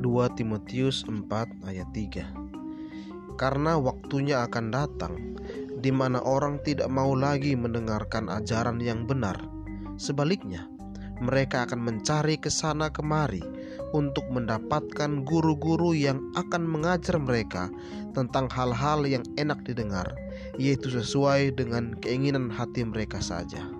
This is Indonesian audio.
2 Timotius 4 ayat 3 Karena waktunya akan datang di mana orang tidak mau lagi mendengarkan ajaran yang benar. Sebaliknya, mereka akan mencari ke sana kemari untuk mendapatkan guru-guru yang akan mengajar mereka tentang hal-hal yang enak didengar, yaitu sesuai dengan keinginan hati mereka saja.